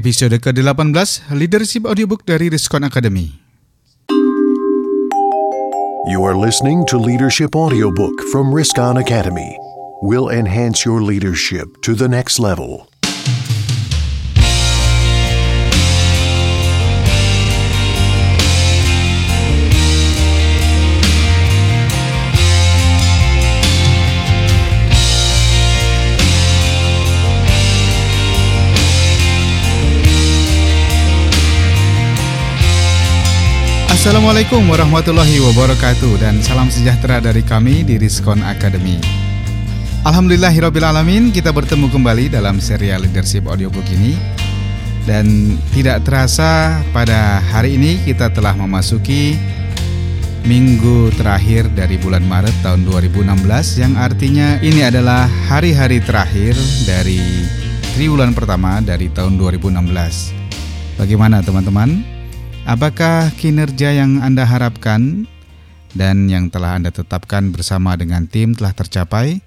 Episode ke-18 Leadership Audiobook dari Riskon Academy. You are listening to Leadership Audiobook from Riskon Academy. We'll enhance your leadership to the next level. Assalamualaikum warahmatullahi wabarakatuh dan salam sejahtera dari kami di Riskon Academy. Alhamdulillahirrabbilalamin kita bertemu kembali dalam serial Leadership Audiobook ini Dan tidak terasa pada hari ini kita telah memasuki minggu terakhir dari bulan Maret tahun 2016 Yang artinya ini adalah hari-hari terakhir dari triwulan pertama dari tahun 2016 Bagaimana teman-teman? Apakah kinerja yang Anda harapkan dan yang telah Anda tetapkan bersama dengan tim telah tercapai?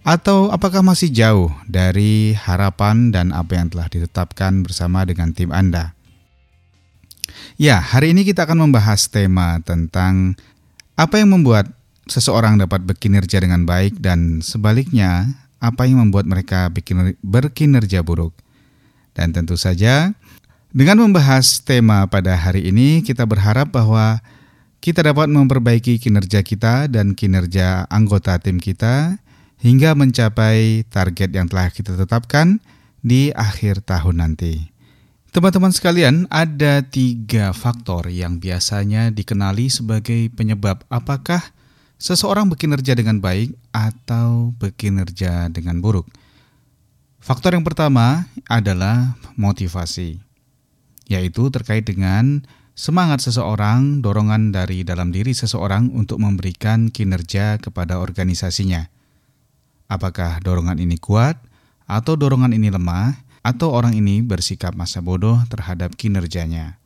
Atau apakah masih jauh dari harapan dan apa yang telah ditetapkan bersama dengan tim Anda? Ya, hari ini kita akan membahas tema tentang apa yang membuat seseorang dapat berkinerja dengan baik dan sebaliknya, apa yang membuat mereka berkinerja buruk. Dan tentu saja, dengan membahas tema pada hari ini, kita berharap bahwa kita dapat memperbaiki kinerja kita dan kinerja anggota tim kita hingga mencapai target yang telah kita tetapkan di akhir tahun nanti. Teman-teman sekalian, ada tiga faktor yang biasanya dikenali sebagai penyebab apakah seseorang berkinerja dengan baik atau berkinerja dengan buruk. Faktor yang pertama adalah motivasi yaitu terkait dengan semangat seseorang, dorongan dari dalam diri seseorang untuk memberikan kinerja kepada organisasinya. Apakah dorongan ini kuat atau dorongan ini lemah atau orang ini bersikap masa bodoh terhadap kinerjanya.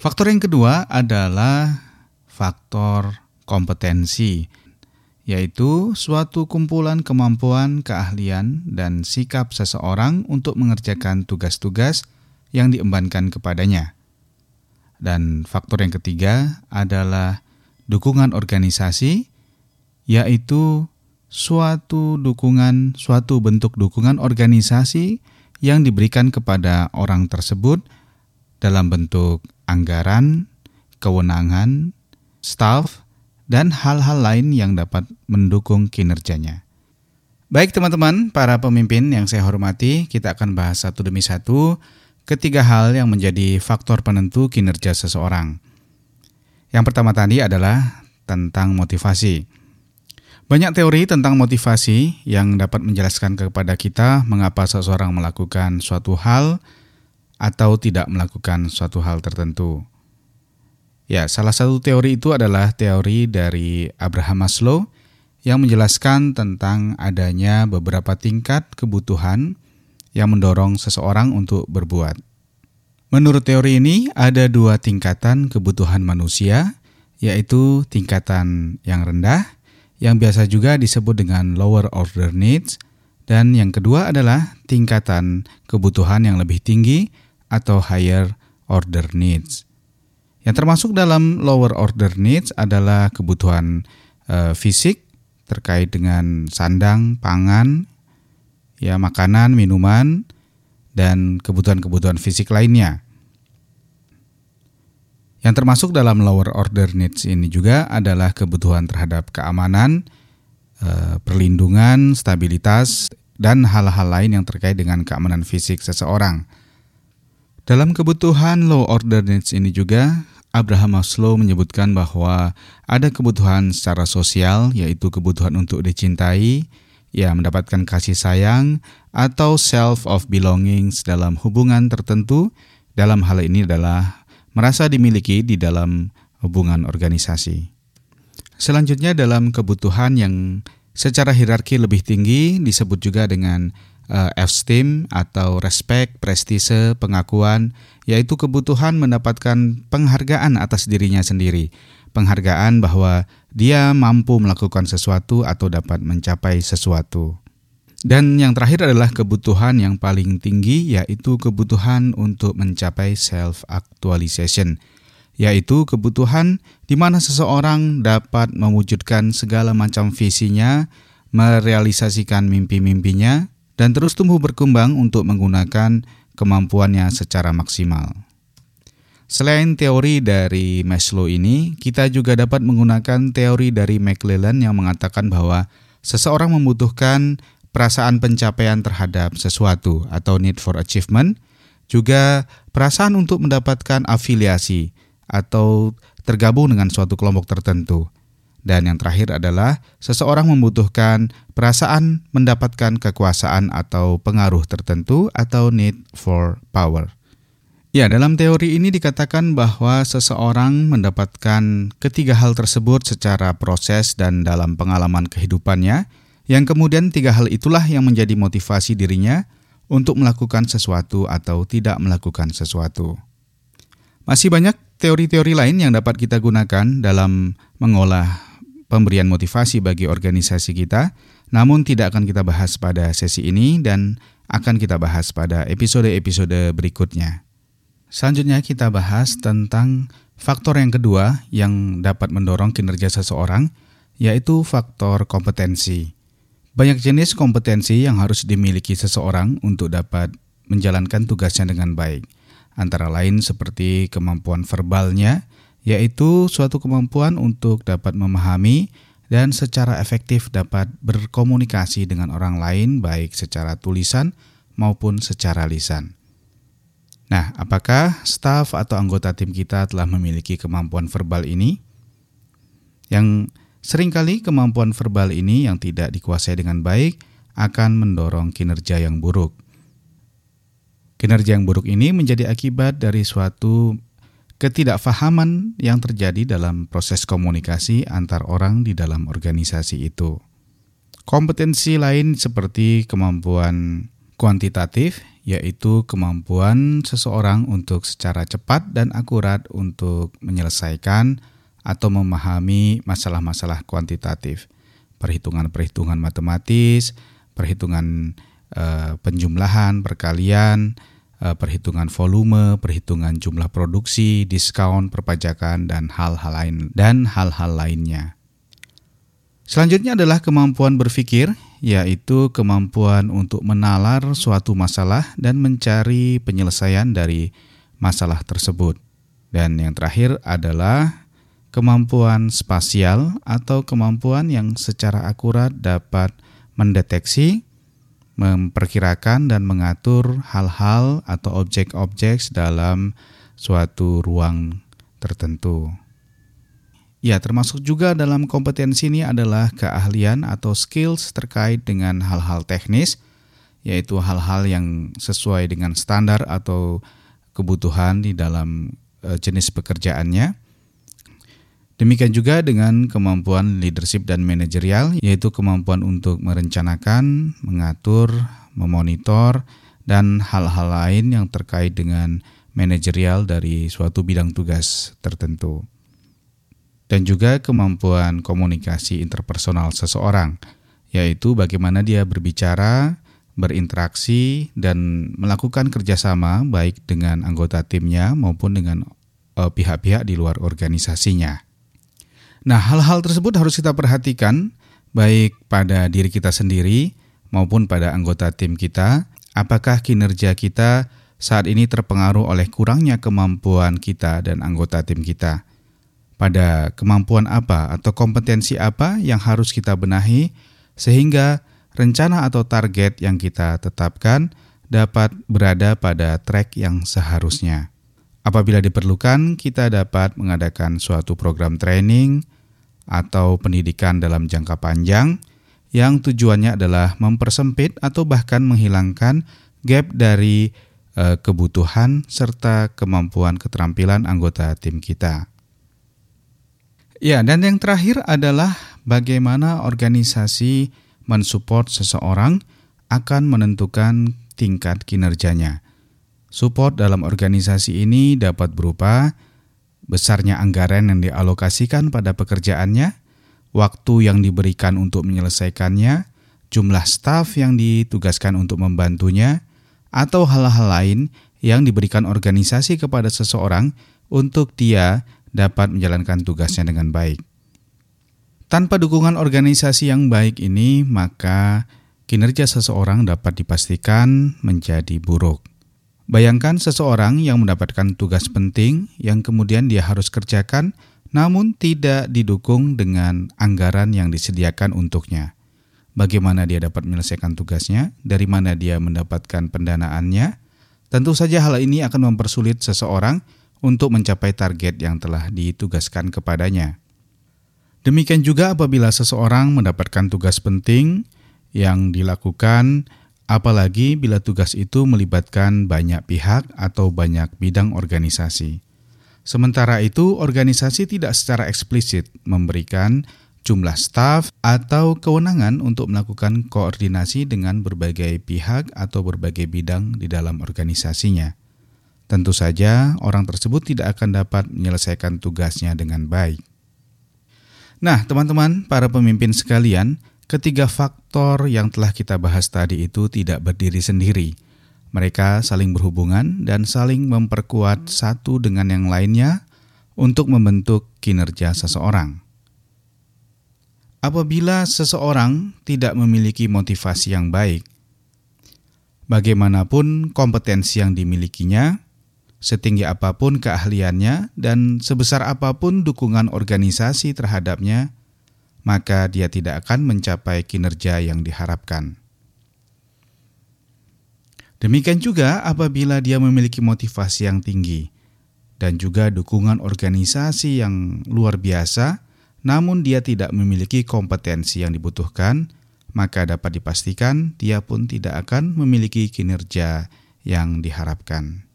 Faktor yang kedua adalah faktor kompetensi, yaitu suatu kumpulan kemampuan, keahlian, dan sikap seseorang untuk mengerjakan tugas-tugas yang diembankan kepadanya. Dan faktor yang ketiga adalah dukungan organisasi, yaitu suatu dukungan, suatu bentuk dukungan organisasi yang diberikan kepada orang tersebut dalam bentuk anggaran, kewenangan, staff, dan hal-hal lain yang dapat mendukung kinerjanya. Baik teman-teman, para pemimpin yang saya hormati, kita akan bahas satu demi satu ketiga hal yang menjadi faktor penentu kinerja seseorang. Yang pertama tadi adalah tentang motivasi. Banyak teori tentang motivasi yang dapat menjelaskan kepada kita mengapa seseorang melakukan suatu hal atau tidak melakukan suatu hal tertentu. Ya, salah satu teori itu adalah teori dari Abraham Maslow yang menjelaskan tentang adanya beberapa tingkat kebutuhan yang mendorong seseorang untuk berbuat. Menurut teori ini, ada dua tingkatan kebutuhan manusia, yaitu tingkatan yang rendah, yang biasa juga disebut dengan lower order needs, dan yang kedua adalah tingkatan kebutuhan yang lebih tinggi atau higher order needs. Yang termasuk dalam lower order needs adalah kebutuhan uh, fisik terkait dengan sandang, pangan, ya makanan, minuman, dan kebutuhan-kebutuhan fisik lainnya. Yang termasuk dalam lower order needs ini juga adalah kebutuhan terhadap keamanan, eh, perlindungan, stabilitas, dan hal-hal lain yang terkait dengan keamanan fisik seseorang. Dalam kebutuhan low order needs ini juga, Abraham Maslow menyebutkan bahwa ada kebutuhan secara sosial, yaitu kebutuhan untuk dicintai, ya mendapatkan kasih sayang atau self of belongings dalam hubungan tertentu dalam hal ini adalah merasa dimiliki di dalam hubungan organisasi. Selanjutnya dalam kebutuhan yang secara hierarki lebih tinggi disebut juga dengan uh, esteem atau respect, prestise, pengakuan, yaitu kebutuhan mendapatkan penghargaan atas dirinya sendiri penghargaan bahwa dia mampu melakukan sesuatu atau dapat mencapai sesuatu. Dan yang terakhir adalah kebutuhan yang paling tinggi yaitu kebutuhan untuk mencapai self actualization, yaitu kebutuhan di mana seseorang dapat mewujudkan segala macam visinya, merealisasikan mimpi-mimpinya dan terus tumbuh berkembang untuk menggunakan kemampuannya secara maksimal. Selain teori dari Maslow ini, kita juga dapat menggunakan teori dari McClellan yang mengatakan bahwa seseorang membutuhkan perasaan pencapaian terhadap sesuatu atau need for achievement, juga perasaan untuk mendapatkan afiliasi atau tergabung dengan suatu kelompok tertentu. Dan yang terakhir adalah seseorang membutuhkan perasaan mendapatkan kekuasaan atau pengaruh tertentu atau need for power. Ya, dalam teori ini dikatakan bahwa seseorang mendapatkan ketiga hal tersebut secara proses dan dalam pengalaman kehidupannya yang kemudian tiga hal itulah yang menjadi motivasi dirinya untuk melakukan sesuatu atau tidak melakukan sesuatu. Masih banyak teori-teori lain yang dapat kita gunakan dalam mengolah pemberian motivasi bagi organisasi kita, namun tidak akan kita bahas pada sesi ini dan akan kita bahas pada episode-episode berikutnya. Selanjutnya kita bahas tentang faktor yang kedua yang dapat mendorong kinerja seseorang, yaitu faktor kompetensi. Banyak jenis kompetensi yang harus dimiliki seseorang untuk dapat menjalankan tugasnya dengan baik. Antara lain seperti kemampuan verbalnya, yaitu suatu kemampuan untuk dapat memahami dan secara efektif dapat berkomunikasi dengan orang lain baik secara tulisan maupun secara lisan. Nah, apakah staf atau anggota tim kita telah memiliki kemampuan verbal ini? Yang Seringkali kemampuan verbal ini yang tidak dikuasai dengan baik akan mendorong kinerja yang buruk. Kinerja yang buruk ini menjadi akibat dari suatu ketidakfahaman yang terjadi dalam proses komunikasi antar orang di dalam organisasi itu. Kompetensi lain seperti kemampuan kuantitatif, yaitu kemampuan seseorang untuk secara cepat dan akurat untuk menyelesaikan atau memahami masalah-masalah kuantitatif, perhitungan-perhitungan matematis, perhitungan uh, penjumlahan, perkalian, uh, perhitungan volume, perhitungan jumlah produksi, diskon, perpajakan dan hal-hal lain dan hal-hal lainnya. Selanjutnya adalah kemampuan berpikir, yaitu kemampuan untuk menalar suatu masalah dan mencari penyelesaian dari masalah tersebut. Dan yang terakhir adalah kemampuan spasial atau kemampuan yang secara akurat dapat mendeteksi, memperkirakan dan mengatur hal-hal atau objek-objek dalam suatu ruang tertentu. Ya, termasuk juga dalam kompetensi ini adalah keahlian atau skills terkait dengan hal-hal teknis, yaitu hal-hal yang sesuai dengan standar atau kebutuhan di dalam eh, jenis pekerjaannya Demikian juga dengan kemampuan leadership dan manajerial, yaitu kemampuan untuk merencanakan, mengatur, memonitor, dan hal-hal lain yang terkait dengan manajerial dari suatu bidang tugas tertentu. Dan juga kemampuan komunikasi interpersonal seseorang, yaitu bagaimana dia berbicara, berinteraksi, dan melakukan kerjasama baik dengan anggota timnya maupun dengan eh, pihak-pihak di luar organisasinya. Nah, hal-hal tersebut harus kita perhatikan baik pada diri kita sendiri maupun pada anggota tim kita. Apakah kinerja kita saat ini terpengaruh oleh kurangnya kemampuan kita dan anggota tim kita? Pada kemampuan apa atau kompetensi apa yang harus kita benahi sehingga rencana atau target yang kita tetapkan dapat berada pada track yang seharusnya. Apabila diperlukan, kita dapat mengadakan suatu program training, atau pendidikan dalam jangka panjang yang tujuannya adalah mempersempit atau bahkan menghilangkan gap dari e, kebutuhan serta kemampuan keterampilan anggota tim kita. Ya, dan yang terakhir adalah bagaimana organisasi mensupport seseorang akan menentukan tingkat kinerjanya. Support dalam organisasi ini dapat berupa besarnya anggaran yang dialokasikan pada pekerjaannya, waktu yang diberikan untuk menyelesaikannya, jumlah staf yang ditugaskan untuk membantunya, atau hal-hal lain yang diberikan organisasi kepada seseorang untuk dia dapat menjalankan tugasnya dengan baik. Tanpa dukungan organisasi yang baik ini, maka kinerja seseorang dapat dipastikan menjadi buruk. Bayangkan seseorang yang mendapatkan tugas penting yang kemudian dia harus kerjakan namun tidak didukung dengan anggaran yang disediakan untuknya. Bagaimana dia dapat menyelesaikan tugasnya? Dari mana dia mendapatkan pendanaannya? Tentu saja hal ini akan mempersulit seseorang untuk mencapai target yang telah ditugaskan kepadanya. Demikian juga apabila seseorang mendapatkan tugas penting yang dilakukan apalagi bila tugas itu melibatkan banyak pihak atau banyak bidang organisasi. Sementara itu, organisasi tidak secara eksplisit memberikan jumlah staf atau kewenangan untuk melakukan koordinasi dengan berbagai pihak atau berbagai bidang di dalam organisasinya. Tentu saja, orang tersebut tidak akan dapat menyelesaikan tugasnya dengan baik. Nah, teman-teman, para pemimpin sekalian, Ketiga faktor yang telah kita bahas tadi itu tidak berdiri sendiri. Mereka saling berhubungan dan saling memperkuat satu dengan yang lainnya untuk membentuk kinerja seseorang. Apabila seseorang tidak memiliki motivasi yang baik, bagaimanapun kompetensi yang dimilikinya, setinggi apa pun keahliannya, dan sebesar apa pun dukungan organisasi terhadapnya, maka dia tidak akan mencapai kinerja yang diharapkan. Demikian juga apabila dia memiliki motivasi yang tinggi dan juga dukungan organisasi yang luar biasa, namun dia tidak memiliki kompetensi yang dibutuhkan, maka dapat dipastikan dia pun tidak akan memiliki kinerja yang diharapkan.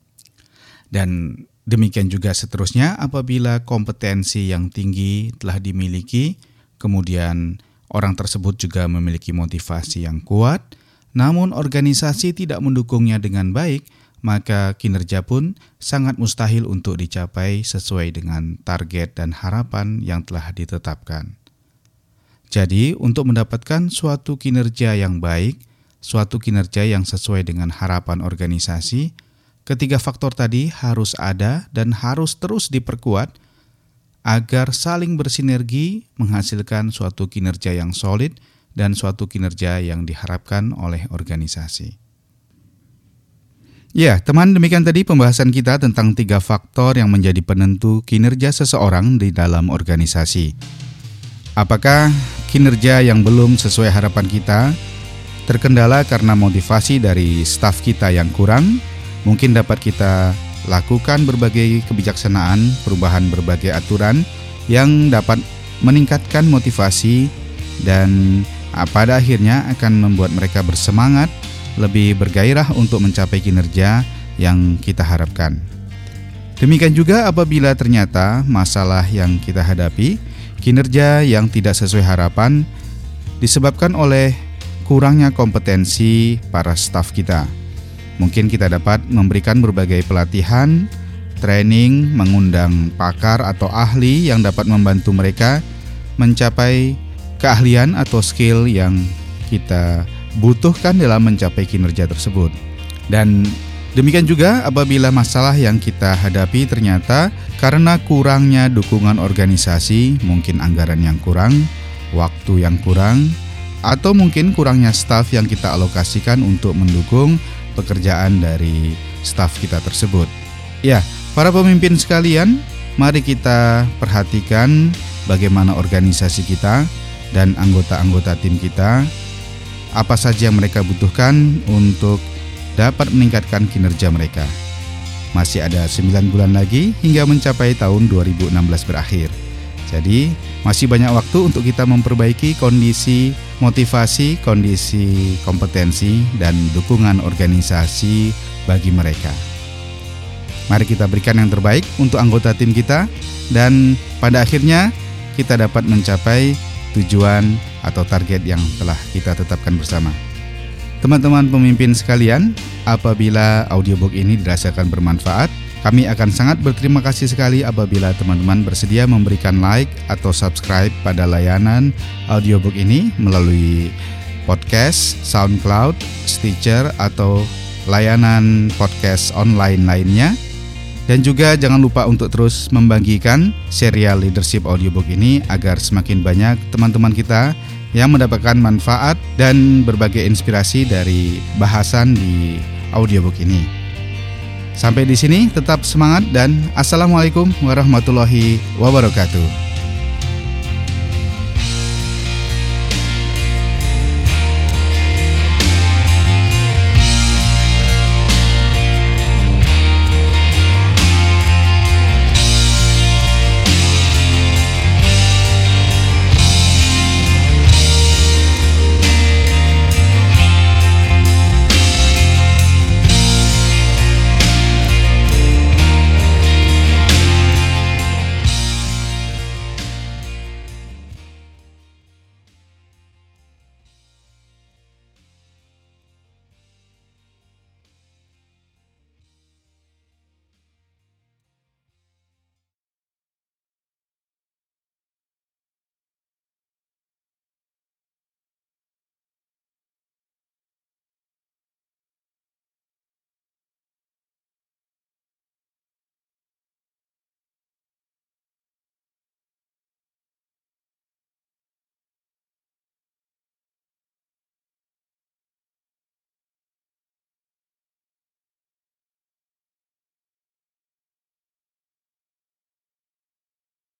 Dan demikian juga seterusnya, apabila kompetensi yang tinggi telah dimiliki, kemudian orang tersebut juga memiliki motivasi yang kuat, namun organisasi tidak mendukungnya dengan baik, maka kinerja pun sangat mustahil untuk dicapai sesuai dengan target dan harapan yang telah ditetapkan. Jadi, untuk mendapatkan suatu kinerja yang baik, suatu kinerja yang sesuai dengan harapan organisasi, ketiga faktor tadi harus ada dan harus terus diperkuat agar saling bersinergi menghasilkan suatu kinerja yang solid dan suatu kinerja yang diharapkan oleh organisasi. Ya, teman, demikian tadi pembahasan kita tentang tiga faktor yang menjadi penentu kinerja seseorang di dalam organisasi. Apakah kinerja yang belum sesuai harapan kita terkendala karena motivasi dari staf kita yang kurang? Mungkin dapat kita lakukan berbagai kebijaksanaan, perubahan berbagai aturan yang dapat meningkatkan motivasi dan ah, pada akhirnya akan membuat mereka bersemangat, lebih bergairah untuk mencapai kinerja yang kita harapkan. Demikian juga apabila ternyata masalah yang kita hadapi, kinerja yang tidak sesuai harapan disebabkan oleh kurangnya kompetensi para staf kita Mungkin kita dapat memberikan berbagai pelatihan, training, mengundang pakar atau ahli yang dapat membantu mereka mencapai keahlian atau skill yang kita butuhkan dalam mencapai kinerja tersebut. Dan demikian juga apabila masalah yang kita hadapi ternyata karena kurangnya dukungan organisasi, mungkin anggaran yang kurang, waktu yang kurang, atau mungkin kurangnya staf yang kita alokasikan untuk mendukung pekerjaan dari staf kita tersebut. Ya, para pemimpin sekalian, mari kita perhatikan bagaimana organisasi kita dan anggota-anggota tim kita apa saja yang mereka butuhkan untuk dapat meningkatkan kinerja mereka. Masih ada 9 bulan lagi hingga mencapai tahun 2016 berakhir. Jadi, masih banyak waktu untuk kita memperbaiki kondisi motivasi, kondisi kompetensi, dan dukungan organisasi bagi mereka. Mari kita berikan yang terbaik untuk anggota tim kita, dan pada akhirnya kita dapat mencapai tujuan atau target yang telah kita tetapkan bersama. Teman-teman pemimpin sekalian, apabila audiobook ini dirasakan bermanfaat, kami akan sangat berterima kasih sekali apabila teman-teman bersedia memberikan like atau subscribe pada layanan audiobook ini melalui podcast, SoundCloud, Stitcher atau layanan podcast online lainnya. Dan juga jangan lupa untuk terus membagikan serial leadership audiobook ini agar semakin banyak teman-teman kita yang mendapatkan manfaat dan berbagai inspirasi dari bahasan di audiobook ini. Sampai di sini tetap semangat dan assalamualaikum warahmatullahi wabarakatuh.